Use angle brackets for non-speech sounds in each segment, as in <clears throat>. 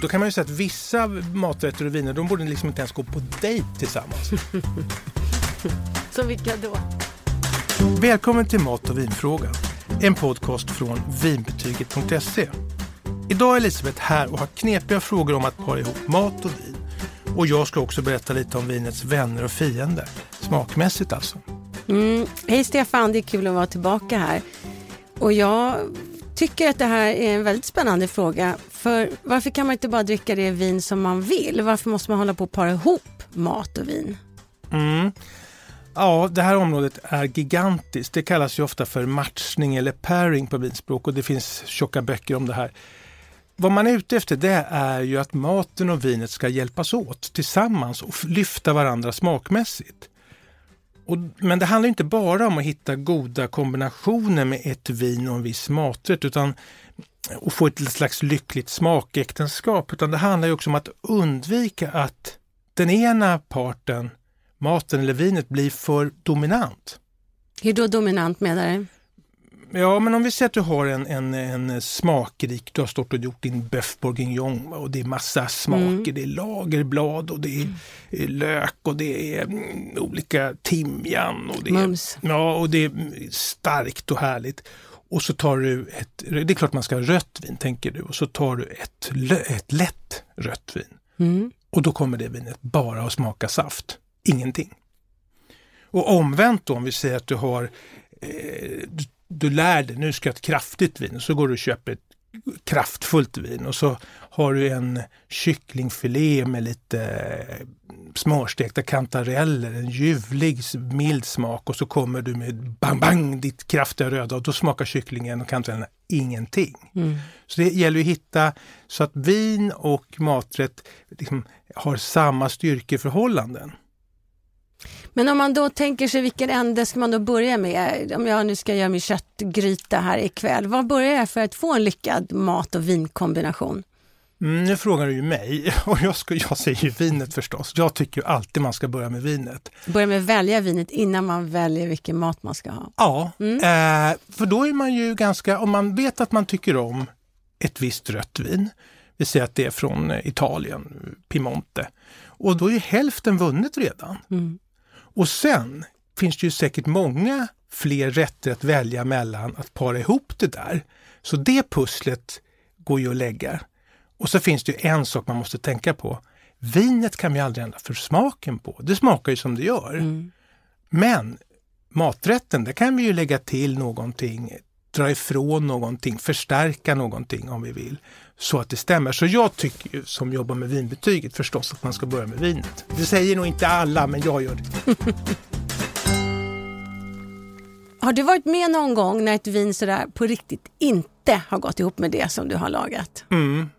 Då kan man ju säga att vissa maträtter och viner de borde liksom inte ens gå på dejt tillsammans. <laughs> Så vilka då? Välkommen till Mat och vinfrågan. En podcast från vinbetyget.se. Idag är Elisabeth här och har knepiga frågor om att para ihop mat och vin. Och jag ska också berätta lite om vinets vänner och fiender. Smakmässigt alltså. Mm. Hej Stefan, det är kul att vara tillbaka här. Och jag tycker att det här är en väldigt spännande fråga. För varför kan man inte bara dricka det vin som man vill? Varför måste man hålla på att para ihop mat och vin? Mm. Ja, det här området är gigantiskt. Det kallas ju ofta för matchning eller pairing på vinspråk och det finns tjocka böcker om det här. Vad man är ute efter det är ju att maten och vinet ska hjälpas åt tillsammans och lyfta varandra smakmässigt. Och, men det handlar inte bara om att hitta goda kombinationer med ett vin och en viss maträtt utan att få ett slags lyckligt smakäktenskap. Utan det handlar också om att undvika att den ena parten, maten eller vinet, blir för dominant. Hur då dominant menar du? Ja, men om vi säger att du har en, en, en smakrik, du har stått och gjort din boeuf bourguignon och det är massa smaker. Mm. Det är lagerblad och det är mm. lök och det är mm, olika timjan. Och det är, Mums. Ja, och det är starkt och härligt. Och så tar du ett, det är klart man ska ha rött vin tänker du, och så tar du ett, ett lätt rött vin. Mm. Och då kommer det vinet bara att smaka saft, ingenting. Och omvänt då, om vi säger att du har eh, du lär dig, nu ska jag ha ett kraftigt vin, så går du och köper ett kraftfullt vin och så har du en kycklingfilé med lite smörstekta kantareller, en ljuvlig mild smak och så kommer du med bang bang ditt kraftiga röda och då smakar kycklingen och kantarellerna ingenting. Mm. Så det gäller att hitta så att vin och maträtt liksom har samma styrkeförhållanden. Men om man då tänker sig vilken ände ska man då börja med? Om jag nu ska göra min köttgryta här ikväll, vad börjar jag för att få en lyckad mat och vinkombination? Mm, nu frågar du ju mig <laughs> och jag, ska, jag säger ju vinet förstås. Jag tycker alltid man ska börja med vinet. Börja med att välja vinet innan man väljer vilken mat man ska ha? Ja, mm. eh, för då är man ju ganska, om man vet att man tycker om ett visst rött vin, vi säger att det är från Italien, Piemonte, och då är ju hälften vunnet redan. Mm. Och sen finns det ju säkert många fler rätter att välja mellan att para ihop det där. Så det pusslet går ju att lägga. Och så finns det ju en sak man måste tänka på. Vinet kan vi aldrig ändra för smaken på. Det smakar ju som det gör. Mm. Men maträtten, där kan vi ju lägga till någonting, dra ifrån någonting, förstärka någonting om vi vill. Så att det stämmer. Så jag tycker ju som jobbar med vinbetyget förstås att man ska börja med vinet. Det säger nog inte alla, men jag gör det. <laughs> har du varit med någon gång när ett vin sådär på riktigt inte har gått ihop med det som du har lagat? Mm.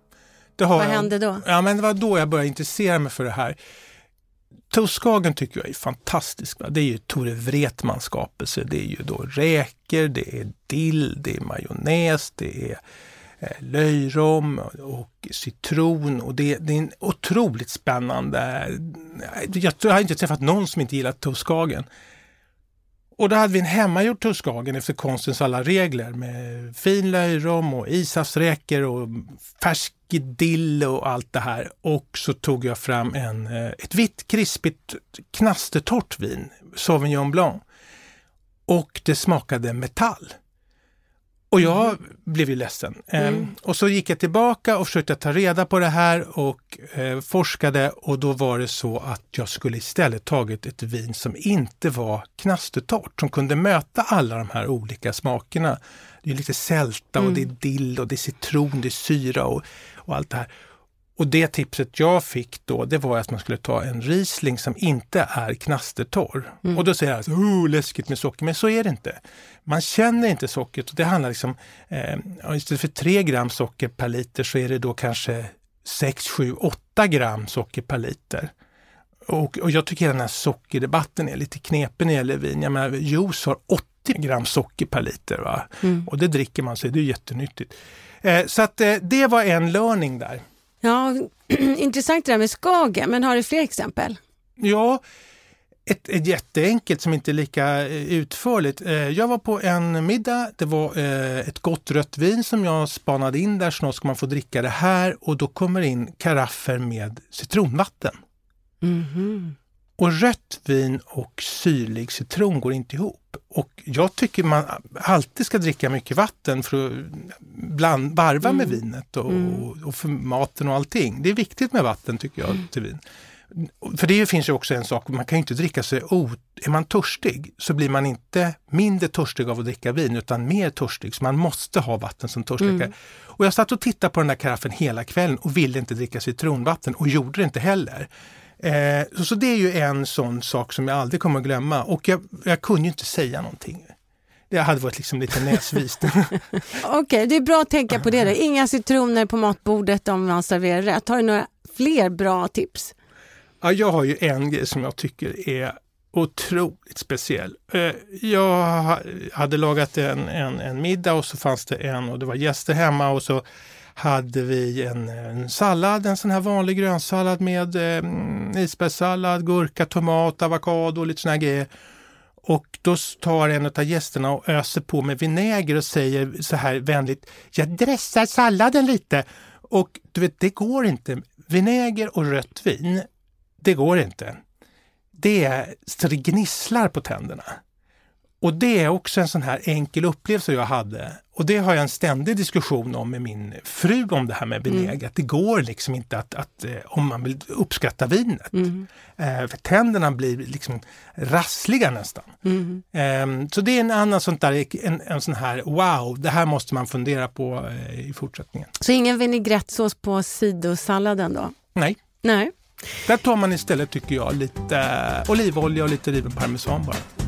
Det har Vad jag. hände då? Ja, men det var då jag började intressera mig för det här. Toastskagen tycker jag är fantastisk. Va? Det är ju Tore Wretmans skapelse. Det är ju då räkor, det är dill, det är majonnäs, det är Eh, löjrom och citron. Och det, det, är en otroligt spännande... Eh, jag, jag har inte träffat någon som inte gillar toastskagen. Och då hade vi en hemmagjord toastskagen efter konstens alla regler med fin löjrom och ishavsräkor och färsk dill och allt det här. Och så tog jag fram en, eh, ett vitt krispigt knastertorrt vin, Sauvignon Blanc. Och det smakade metall. Och jag mm. blev ju ledsen. Ehm, mm. och så gick jag tillbaka och försökte ta reda på det här och eh, forskade och då var det så att jag skulle istället tagit ett vin som inte var knastertorrt, som kunde möta alla de här olika smakerna. Det är lite sälta mm. och det är dill och det är citron, det är syra och, och allt det här. Och det tipset jag fick då, det var att man skulle ta en Riesling som inte är knastertorr. Mm. Och då säger jag, oh, läskigt med socker, men så är det inte. Man känner inte sockret och det handlar liksom, eh, istället för 3 gram socker per liter så är det då kanske 6, 7, 8 gram socker per liter. Och, och jag tycker den här sockerdebatten är lite knepig när det gäller vin. Jag menar, juice har 80 gram socker per liter va? Mm. och det dricker man sig, det är jättenyttigt. Eh, så att eh, det var en learning där. Ja, <clears throat> intressant det där med Skagen, men har du fler exempel? Ja, ett, ett jätteenkelt som inte är lika eh, utförligt. Eh, jag var på en middag, det var eh, ett gott rött vin som jag spanade in där, snart ska man få dricka det här och då kommer in karaffer med citronvatten. Mhm. Och rött vin och syrlig citron går inte ihop. Och jag tycker man alltid ska dricka mycket vatten för att bland, varva med vinet och, och, och för maten och allting. Det är viktigt med vatten tycker jag till vin. För det finns ju också en sak, man kan ju inte dricka sig. Är man törstig så blir man inte mindre törstig av att dricka vin utan mer törstig. Så man måste ha vatten som törstsläckare. Och jag satt och tittade på den där karaffen hela kvällen och ville inte dricka citronvatten och gjorde det inte heller. Eh, så, det är ju en sån sak som jag aldrig kommer att glömma och jag, jag kunde ju inte säga någonting. Det hade varit liksom lite näsvist. <laughs> Okej, det är bra att tänka på det. Då. Inga citroner på matbordet om man serverar rätt. Har du några fler bra tips? Ja, jag har ju en grej som jag tycker är otroligt speciell. Eh, Jag ha- hade lagat en, en, en middag och så fanns det en och det var gäster hemma och så hade vi en, eh, en sallad, en sån här vanlig grönsallad med eh, isbergssallad, gurka, tomat, avokado och lite såna här grejer. Och då tar en av gästerna och öser på med vinäger och säger så här vänligt, jag dressar salladen lite. Och du vet, det går inte. Vinäger och rött vin, det går inte. Det är så det gnisslar på tänderna. Och det är också en sån här enkel upplevelse jag hade. Och det har jag en ständig diskussion om med min fru om det här med vinäger. Att det går liksom inte att, att eh, om man vill uppskatta vinet. Eh, för tänderna blir liksom rassliga nästan. Eh, så det är en annan sånt där, en, en sån här wow, det här måste man fundera på eh, i fortsättningen. Så ingen vinägrettsås på sidosalladen då? Nej, Nej. där tar man istället tycker jag lite eh, olivolja och lite riven parmesan bara.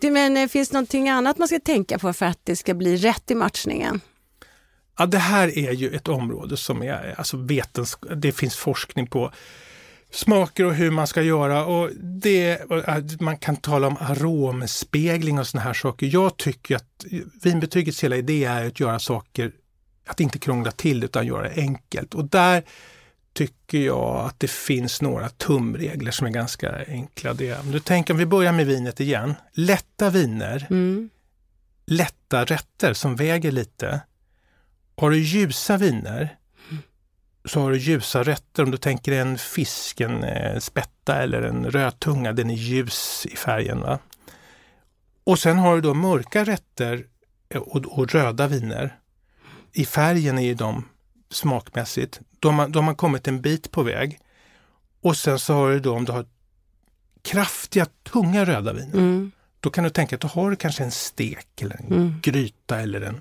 Du, men eh, finns det någonting annat man ska tänka på för att det ska bli rätt i matchningen? Ja, det här är ju ett område som är alltså vetensk det finns forskning på smaker och hur man ska göra och det, eh, man kan tala om aromspegling och såna här saker. Jag tycker att vinbetygets hela idé är att göra saker, att inte krångla till utan göra det enkelt. Och där tycker jag att det finns några tumregler som är ganska enkla. Det, du tänker, om vi börjar med vinet igen. Lätta viner, Mm. lätta rätter som väger lite. Har du ljusa viner så har du ljusa rätter. Om du tänker en fisk, en eh, spätta eller en rödtunga, den är ljus i färgen. Va? Och sen har du då mörka rätter eh, och, och röda viner. I färgen är ju de smakmässigt, då har, man, då har man kommit en bit på väg. Och sen så har du då om du har kraftiga, tunga röda viner. Mm. Då kan du tänka att du har kanske en stek eller en gryta eller en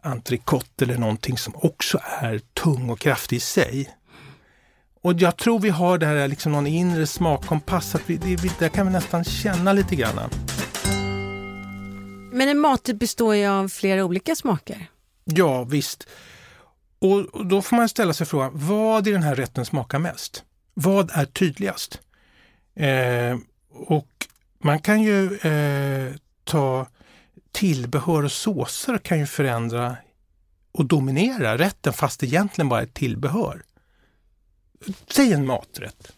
entrecote eller någonting som också är tung och kraftig i sig. Och jag tror vi har det här liksom någon inre smakkompass, att vi, det, där kan vi nästan känna lite grann. Men en maträtt består ju av flera olika smaker. Ja, visst. Och, då får man ställa sig frågan, vad i den här rätten smakar mest? Vad är tydligast? Eh, och man kan ju eh, ta tillbehör och såser kan ju förändra och dominera rätten fast det egentligen bara är ett tillbehör. Säg en maträtt.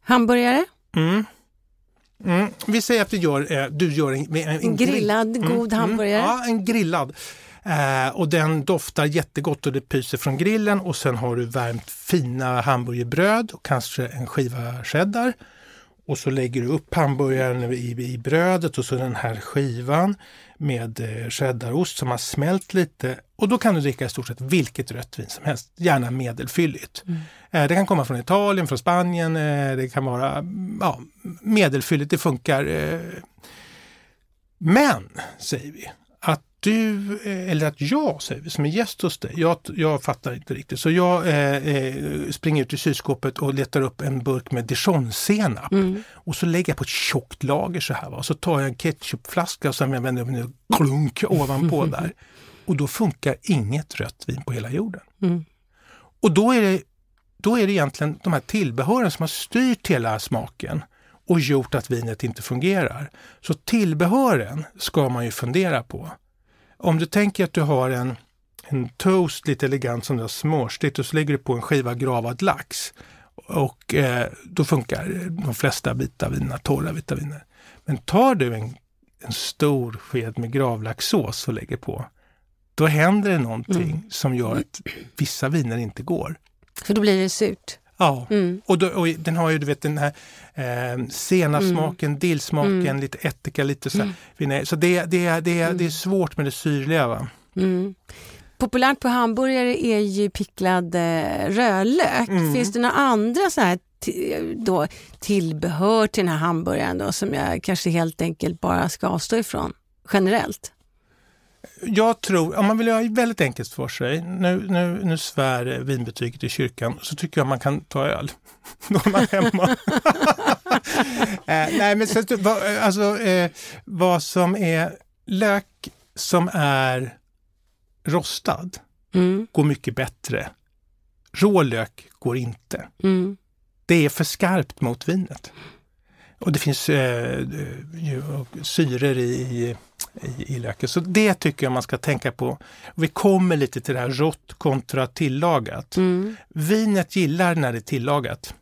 Hamburgare, Mm. Mm. Vi säger att vi gör, eh, du gör en, en, en en grillad grill- god hamburgare. Ja, en grillad. Eh, och den doftar jättegott och det pyser från grillen och sen har du värmt fina hamburgerbröd och kanske en skiva cheddar. Och så lägger du upp hamburgaren i, i brödet och så den här skivan med eh, cheddarost som har smält lite. Och då kan du dricka i stort sett vilket rött vin som helst, gärna medelfylligt. Eh, det kan komma från Italien, från Spanien, eh, det kan vara mm, ja, medelfylligt, det funkar. Men, säger vi, du, eh, eller att jag, säger vi, som är gäst hos dig, jag, jag fattar inte riktigt. Så jag eh, eh, springer ut i kylskåpet och letar upp en burk med dijonsenap. Och så lägger jag på ett tjockt lager så här. Va? Och så tar jag en ketchupflaska som jag vänder upp nu, klunk ovanpå <laughs> där. Och då funkar inget rött vin på hela jorden. Och då är, det, då är det egentligen de här tillbehören som har styrt hela smaken och gjort att vinet inte fungerar. Så tillbehören ska man ju fundera på. Om du tänker att du har en, en toast lite elegant som du har smörstigt och så lägger du på en skiva gravad lax. och eh, då funkar de flesta vita viner, torra vita viner. Men tar du en, en stor sked med gravlaxsås och lägger på, då händer det någonting mm. som gör att vissa viner inte går. För då blir det surt? Ja, mm. och, då, och, den har ju du vet den här eh, senapssmaken, mm. dillsmaken, mm. lite ättika, lite så. Mm. Så det, det, det, det är mm. svårt med det syrliga. Va? Mm. Populärt på hamburgare är ju picklad eh, rödlök. Mm. Finns det några andra så här då, tillbehör till den här hamburgaren då, som jag kanske helt enkelt bara ska avstå ifrån generellt? Jag tror, om man vill göra det väldigt enkelt för sig, nu, nu, nu svär vinbetyget i kyrkan, så tycker jag man kan ta öl. <laughs> Man hemma. <laughs> eh, nej, men så, alltså, eh, vad som är lök som är rostad mm. går mycket bättre. Rå lök går inte. Mm. Det är för skarpt mot vinet. Och det finns eh, eh syror i, i, i löken. Så det tycker jag man ska tänka på. Vi kommer lite till det här rått kontra tillagat. Mm. Vinet gillar när det är tillagat.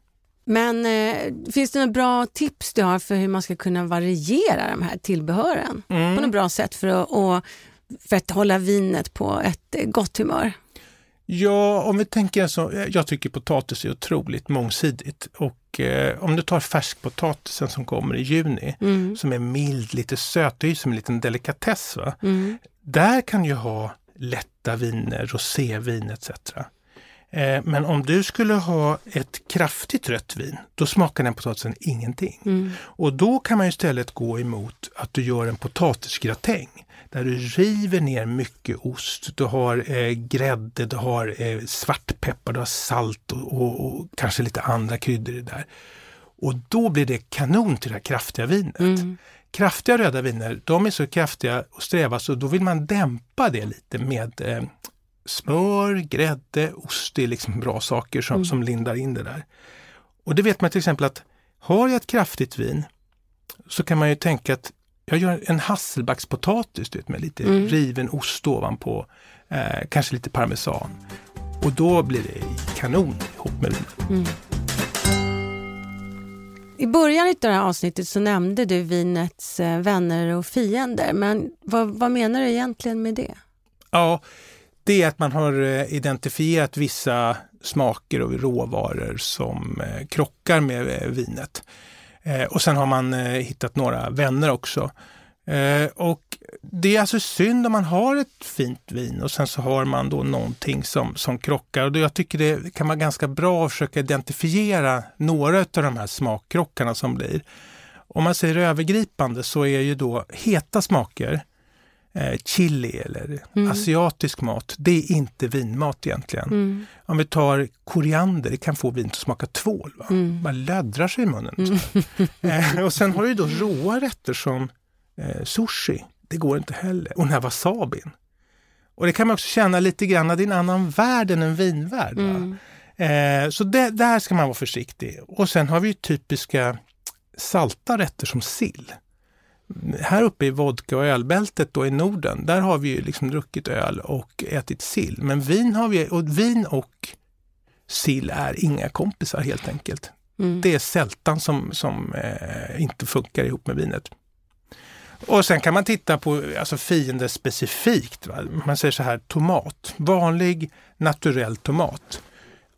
Men eh, finns det några bra tips du har för hur man ska kunna variera de här tillbehören mm. på något bra sätt för att, och, för att hålla vinet på ett eh, gott humör? Ja, om vi tänker så, jag tycker potatis är otroligt mångsidigt och eh, om du tar färskpotatisen som kommer i juni, mm. som är mild, lite söt, det är ju som en liten delikatess. Mm. Där kan du ha lätta viner, rosévin etc. Eh, men om du skulle ha ett kraftigt rött vin, då smakar den potatisen ingenting. Mm. Och då kan man istället gå emot att du gör en potatisgratäng där du river ner mycket ost. Du har eh, grädde, du har eh, svartpeppar, du har salt och, och, och, kanske lite andra kryddor i där. Och då blir det kanon till det här kraftiga vinet. Mm. Kraftiga röda viner, de är så kraftiga och sträva så då vill man dämpa det lite med eh, smör, grädde, ost. Det är liksom bra saker som, mm. som lindar in det där. Och det vet man till exempel att har jag ett kraftigt vin så kan man ju tänka att jag gör en hasselbackspotatis vet, med lite mm. riven ost ovanpå, eh, kanske lite parmesan. Och då blir det kanon ihop med vinet. Mm. I början av det här avsnittet så nämnde du vinets eh, vänner och fiender, men vad, vad, menar du egentligen med det? Ja, det är att man har eh, identifierat vissa smaker och råvaror som eh, krockar med vinet. Eh, och sen har man eh, hittat några vänner också. Eh, och det är alltså synd om man har ett fint vin och sen så har man då någonting som, som krockar. Och jag tycker det kan vara ganska bra att försöka identifiera några av de här smakkrockarna som blir. Om man säger övergripande så är ju då heta smaker eh, chili eller mm. asiatisk mat, det är inte vinmat egentligen. Mm. Om vi tar koriander, det kan få vin att smaka tvål. Va? Mm. Man löddrar sig i munnen. Mm. <laughs> eh, och sen har du då råa rätter som eh, sushi. Det går inte heller. Och den här wasabin. Och det kan man också känna lite grann, det är en annan värld än en vinvärld. Mm. Eh, så det, där ska man vara försiktig. Och sen har vi typiska salta rätter som sill här uppe i vodka och ölbältet då i Norden, där har vi ju liksom druckit öl och ätit sill. Men vin, har vi, och vin och sill är inga kompisar helt enkelt. Mm. Det är sältan som, som eh, inte funkar ihop med vinet. Och sen kan man titta på alltså fiender specifikt. Va? Man säger så här, tomat, vanlig naturell tomat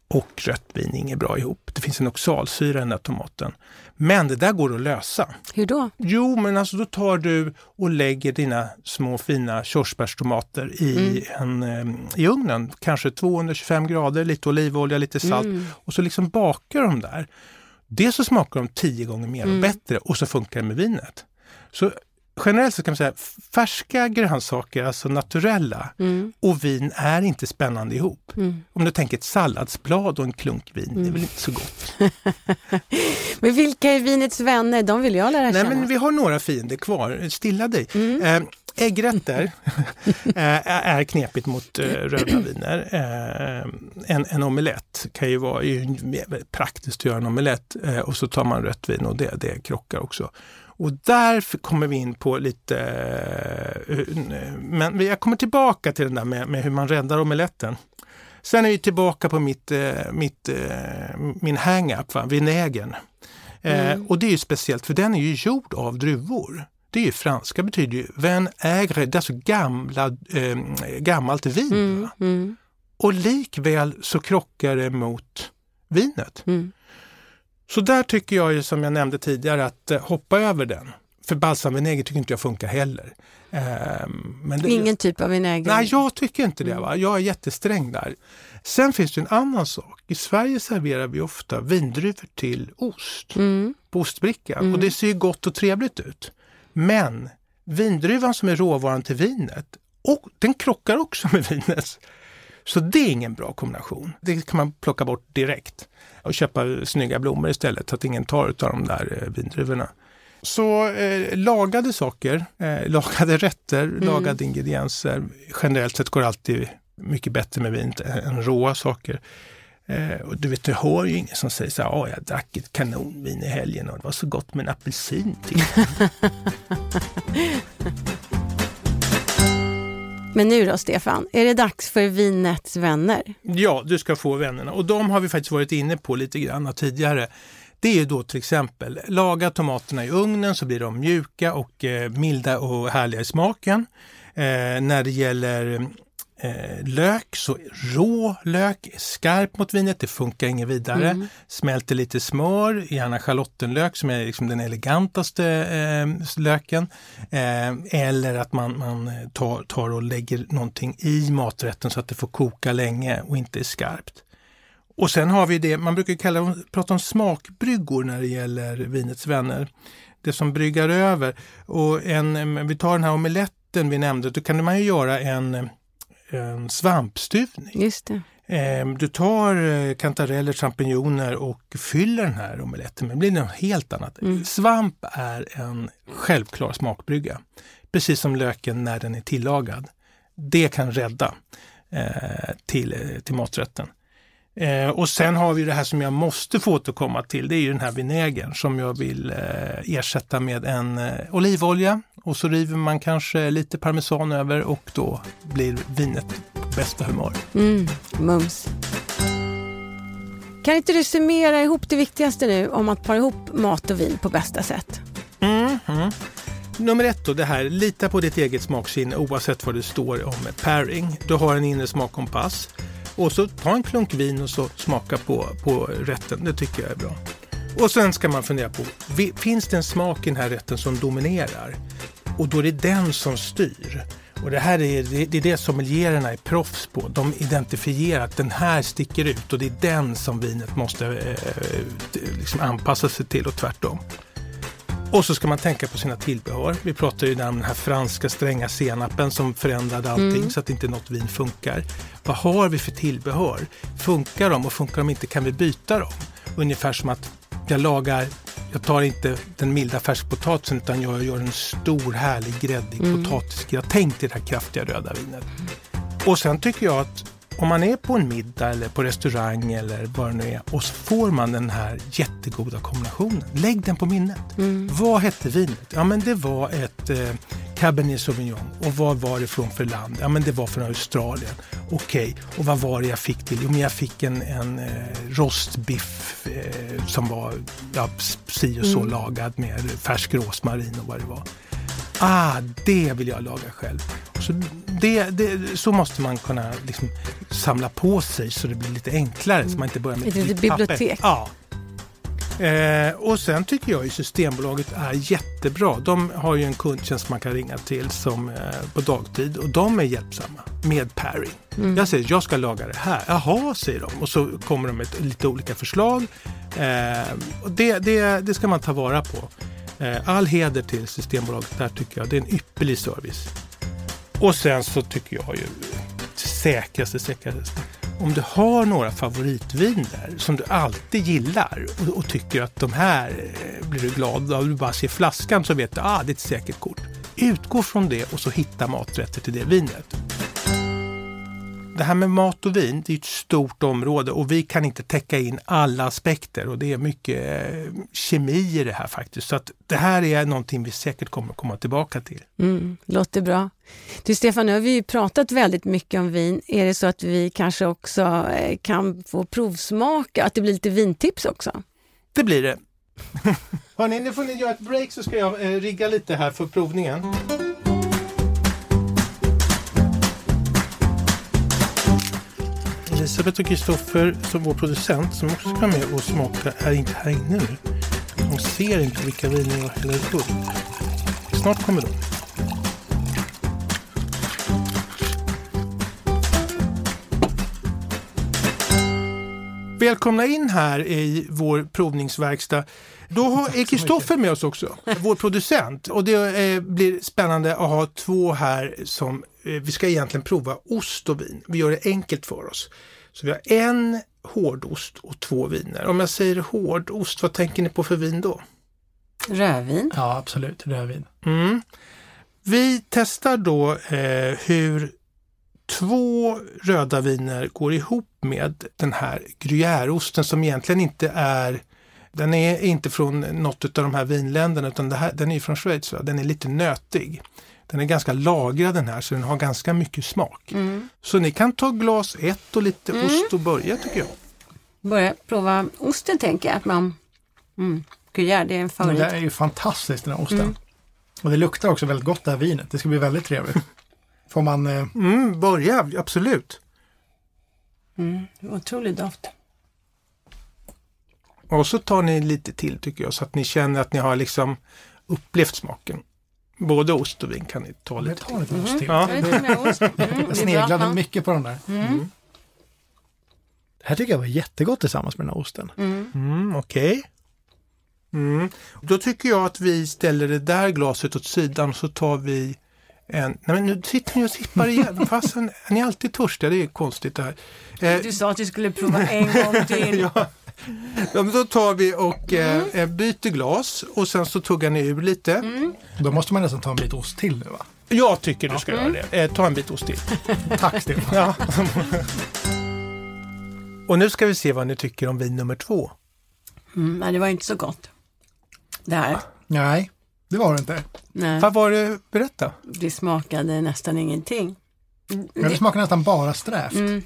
och rött vin inget bra ihop. Det finns en oxalsyra i den där tomaten. Men det där går att lösa. Hur då? Jo, men alltså då tar du och lägger dina små fina körsbärstomater i, mm. en, eh, i ugnen, kanske 225 grader, lite olivolja, lite salt mm. och så liksom bakar de där. Det så smakar de tio gånger mer och mm. bättre och så funkar det med vinet. Så generellt så kan man säga färska grönsaker, alltså naturella, mm. och vin är inte spännande ihop. Mm. Om du tänker ett salladsblad och en klunk vin, mm. det är väl inte så gott. <laughs> men vilka är vinets vänner? De vill jag lära känna. Nej, men vi har några fiender kvar. Stilla dig. Mm. Eh, äggrätter <laughs> eh, är knepigt mot eh, röda viner. Eh, en, en omelett kan ju vara ju praktiskt att göra en omelett och så tar man rött vin och det, det krockar också. Och där kommer vi in på lite, eh, men jag kommer tillbaka till den där med, med hur man räddar omeletten. Sen är vi tillbaka på mitt, eh, mitt, eh, min hang-up, va? vinägern. Eh, Mm. och det är ju speciellt för den är ju gjord av druvor. Det är ju franska, betyder ju vin aigre, det är alltså gamla, eh, gammalt vin. Mm, mm, Och likväl så krockar det mot vinet. mm. Så där tycker jag ju som jag nämnde tidigare att eh, hoppa över den. För balsamvinäger tycker inte jag funkar heller. Ehm, men det, Ingen typ av vinäger? Nej, jag tycker inte det. Mm. Va? Jag är jättesträng där. Sen finns det en annan sak. I Sverige serverar vi ofta vindruvor till ost Mm, på ostbrickan Mm. och det ser ju gott och trevligt ut. Men vindruvan som är råvaran till vinet, och den krockar också med <laughs> vinet. Så det är ingen bra kombination. Det kan man plocka bort direkt och köpa snygga blommor istället så att ingen tar av de där eh, vindruvorna. Så eh, lagade saker, eh, <laughs> lagade rätter, lagade ingredienser. Generellt sett går det alltid mycket bättre med vin än råa saker. Eh, och du vet, du hör ju ingen som säger så här, "Åh, jag drack ett kanonvin i helgen och det var så gott med en apelsin till. <laughs> <laughs> Men nu då Stefan, är det dags för vinets vänner? Ja, du ska få vännerna. Och de har vi faktiskt varit inne på lite grann tidigare. Det är ju då till exempel, laga tomaterna i ugnen så blir de mjuka och eh, milda och härliga i smaken. Eh, när det gäller eh, lök, så rå lök skarp mot vinet, det funkar inget vidare. Mm. Smälter lite smör, gärna schalottenlök som är liksom den elegantaste eh, löken. Eh, eller att man, man tar, tar och lägger någonting i maträtten så att det får koka länge och inte är skarpt. Och sen har vi det, man brukar kalla, prata om smakbryggor när det gäller vinets vänner. Det som bryggar över. Och en, vi tar den här omeletten vi nämnde, då kan man ju göra en, en svampstuvning. Just det. Eh, Du tar eh, kantareller, champinjoner och fyller den här omeletten med. Det blir något helt annat. Mm. Svamp är en självklar smakbrygga. Precis som löken när den är tillagad. Det kan rädda eh, till, eh, till maträtten. Eh, och sen har vi det här som jag måste få återkomma till. Det är ju den här vinägern som jag vill eh, ersätta med en eh, olivolja. Och så river man kanske lite parmesan över och då blir vinet på bästa humör. Mm, mums. Kan inte du summera ihop det viktigaste nu om att para ihop mat och vin på bästa sätt? Mhm. Nummer ett då, det här, lita på ditt eget smaksinne oavsett vad det står om pairing. Du har en inre smakkompass. Och så ta en klunk vin och så smaka på, på rätten, det tycker jag är bra. Och sen ska man fundera på, finns det en smak i den här rätten som dominerar? Och då är det den som styr. Och det här är det, det, är det sommeliererna är proffs på. De identifierar att den här sticker ut och det är den som vinet måste eh, liksom anpassa sig till och tvärtom. Och så ska man tänka på sina tillbehör. Vi pratade ju om den här franska stränga senapen som förändrade allting så att inte något vin funkar. Vad har vi för tillbehör? Funkar de och funkar de inte kan vi byta dem. Ungefär som att jag lagar, jag tar inte den milda färskpotatisen utan jag gör en stor härlig gräddig potatisgratäng till det här kraftiga röda vinet. Och sen tycker jag att om man är på en middag eller på restaurang eller vad det nu är och så får man den här jättegoda kombinationen. Lägg den på minnet. Vad hette vinet? Ja men det var ett eh, Cabernet Sauvignon. Och vad var det från för land? Ja men det var från Australien. Okej, och vad var det jag fick till? Jo men jag fick en, en eh, rostbiff eh, som var ja, si och så lagad med färsk rosmarin och vad det var. Ah, det vill jag laga själv. Så, det, det, så måste man kunna liksom samla på sig så det blir lite enklare. Så man inte börjar med Ett litet vitt papper. bibliotek. Ja. Eh, och sen tycker jag ju Systembolaget är jättebra. De har ju en kundtjänst man kan ringa till som, eh, på dagtid och de är hjälpsamma med pairing. Jag säger jag ska laga det här. Jaha, säger de. Och så kommer de med lite olika förslag. Eh, och det, det, det ska man ta vara på. Eh, all heder till Systembolaget där tycker jag. Det är en ypperlig service. Och sen så tycker jag ju säkraste, säkraste. Om du har några favoritviner som du alltid gillar och, och tycker att de här eh, blir du glad av. Du bara ser flaskan så vet du ah, det är ett säkert kort. Utgå från det och så hitta maträtter till det vinet det här med mat och vin, det är ett stort område och vi kan inte täcka in alla aspekter och det är mycket eh, kemi i det här faktiskt. Så att det här är någonting vi säkert kommer komma tillbaka till. Mm, låter bra. Du Stefan, nu har vi ju pratat väldigt mycket om vin. Är det så att vi kanske också eh, kan få provsmaka, att det blir lite vintips också? Det blir det. <laughs> Hörni, nu får ni göra ett break så ska jag eh, rigga lite här för provningen. Elisabeth och Kristoffer som vår producent som också ska med och smaka är inte här inne nu. De ser inte vilka viner jag häller upp. Snart kommer de. Välkomna in här i vår provningsverkstad. Då har- är Kristoffer med oss också, vår producent. Och det eh, blir spännande att ha två här som, vi ska egentligen prova ost och vin. Vi gör det enkelt för oss. Så vi har en hårdost och två viner. Om jag säger hårdost, vad tänker ni på för vin då? Rödvin. Ja, absolut. Rödvin. Mm. Vi testar då eh, hur två röda viner går ihop med den här gruyèreosten som egentligen inte är den är inte från något av de här vinländerna utan det här, den är från Schweiz. Va? Den är lite nötig. Den är ganska lagrad den här så den har ganska mycket smak. Mm. Så ni kan ta glas ett och lite ost och börja tycker jag. Börja prova osten tänker jag. Att man, mm, gruyère, det är en favorit. det är ju fantastiskt den här osten. Och det luktar också väldigt gott det här vinet. Det ska bli väldigt trevligt. <laughs> Får man... Eh, Mm, börja, absolut. Mm, otrolig doft. Och så tar ni lite till tycker jag så att ni känner att ni har liksom upplevt smaken. Både ost och vin kan ni ta jag lite tar lite ost till. Ja. Jag jag. Mm, är. Jag sneglade mycket på den där. Mm. Det här tycker jag var jättegott tillsammans med den här osten. Mm. Mm, Okej. Mm. Då tycker jag att vi ställer det där glaset åt sidan och så tar vi en... Nej men nu sitter ni och sippar igen. <laughs> Fastän, är ni alltid törstiga? Det är konstigt det här. Eh, Du sa att du skulle prova en gång till. <laughs> ja. Ja, men då tar vi och eh, eh, byter glas och sen så tuggar ni ur lite. Då måste man nästan ta en bit ost till nu va? Jag tycker du ska göra det. Eh, ta en bit ost till. <laughs> Tack Stefan. Ja. och nu ska vi se vad ni tycker om vin nummer två. Mm, nej, det var inte så gott. Det här. Nej, det var det inte. Nej, Vad var det? Berätta. det smakade nästan ingenting. Mm, Men det smakar nästan bara strävt. Mm.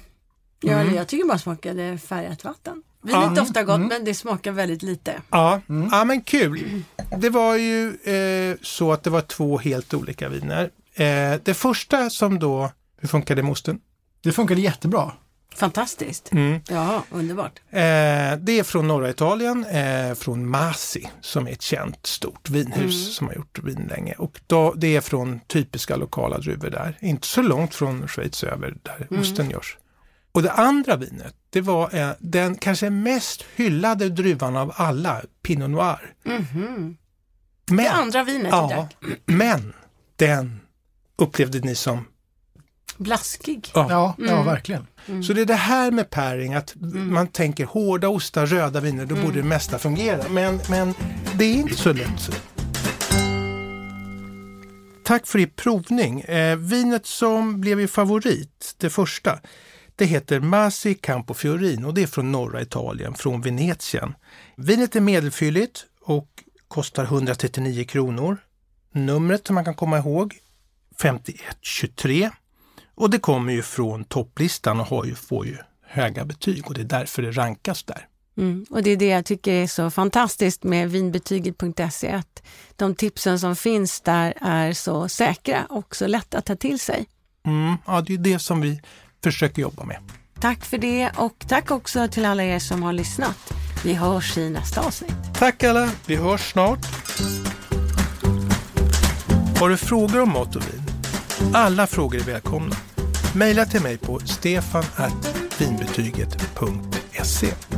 Ja, jag tycker bara smakade färgat vatten. Vinet Ja. doftar gott men det smakar väldigt lite. Ja, ja men kul. Det var ju eh, så att det var två helt olika viner. Eh, det första som då, hur funkade det med osten? Det funkade jättebra. Fantastiskt. Mm. Ja, underbart. Eh, det är från norra Italien, eh, från Masi, som är ett känt stort vinhus som har gjort vin länge. Och då, det är från typiska lokala druvor där, inte så långt från Schweiz över där osten görs. Och det andra vinet, det var eh, den kanske mest hyllade druvan av alla, Pinot Noir. Mhm. Men, Det andra vinet du ja, drack. men den upplevde ni som Blaskig. Ja. Ja, ja verkligen. Så det är det här med pairing, att man tänker hårda ostar, röda viner, då borde det mesta fungera. Men, men det är inte så lätt. Tack för er provning. Eh, vinet som blev er favorit, det första, det heter Masi Campofiorino och det är från norra Italien, från Venetien. Vinet är medelfylligt och kostar 139 kronor. Numret som man kan komma ihåg, 5123. Och det kommer ju från topplistan och har ju, får ju höga betyg och det är därför det rankas där. Mm. Och det är det jag tycker är så fantastiskt med vinbetyget.se, att de tipsen som finns där är så säkra och så lätta att ta till sig. Mm, ja, det är det som vi försöker jobba med. Tack för det och tack också till alla er som har lyssnat. Vi hörs i nästa avsnitt. Tack alla, vi hörs snart. Har du frågor om mat och vin? Alla frågor är välkomna. Maila till mig på stefanvinbetyget.se